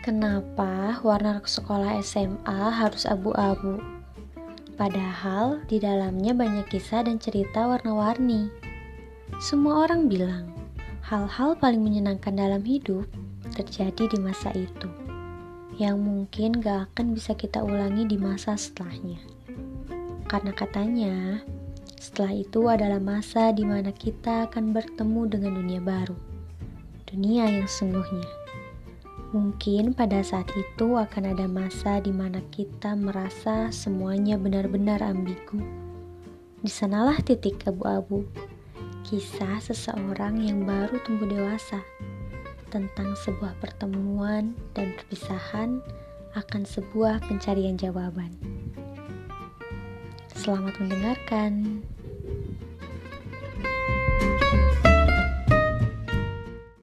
Kenapa warna sekolah SMA harus abu-abu? Padahal di dalamnya banyak kisah dan cerita warna-warni. Semua orang bilang, hal-hal paling menyenangkan dalam hidup terjadi di masa itu, yang mungkin gak akan bisa kita ulangi di masa setelahnya. Karena katanya, setelah itu adalah masa di mana kita akan bertemu dengan dunia baru, dunia yang sungguhnya. Mungkin pada saat itu akan ada masa di mana kita merasa semuanya benar-benar ambigu. Di sanalah titik abu-abu, kisah seseorang yang baru tumbuh dewasa tentang sebuah pertemuan dan perpisahan akan sebuah pencarian jawaban. Selamat mendengarkan.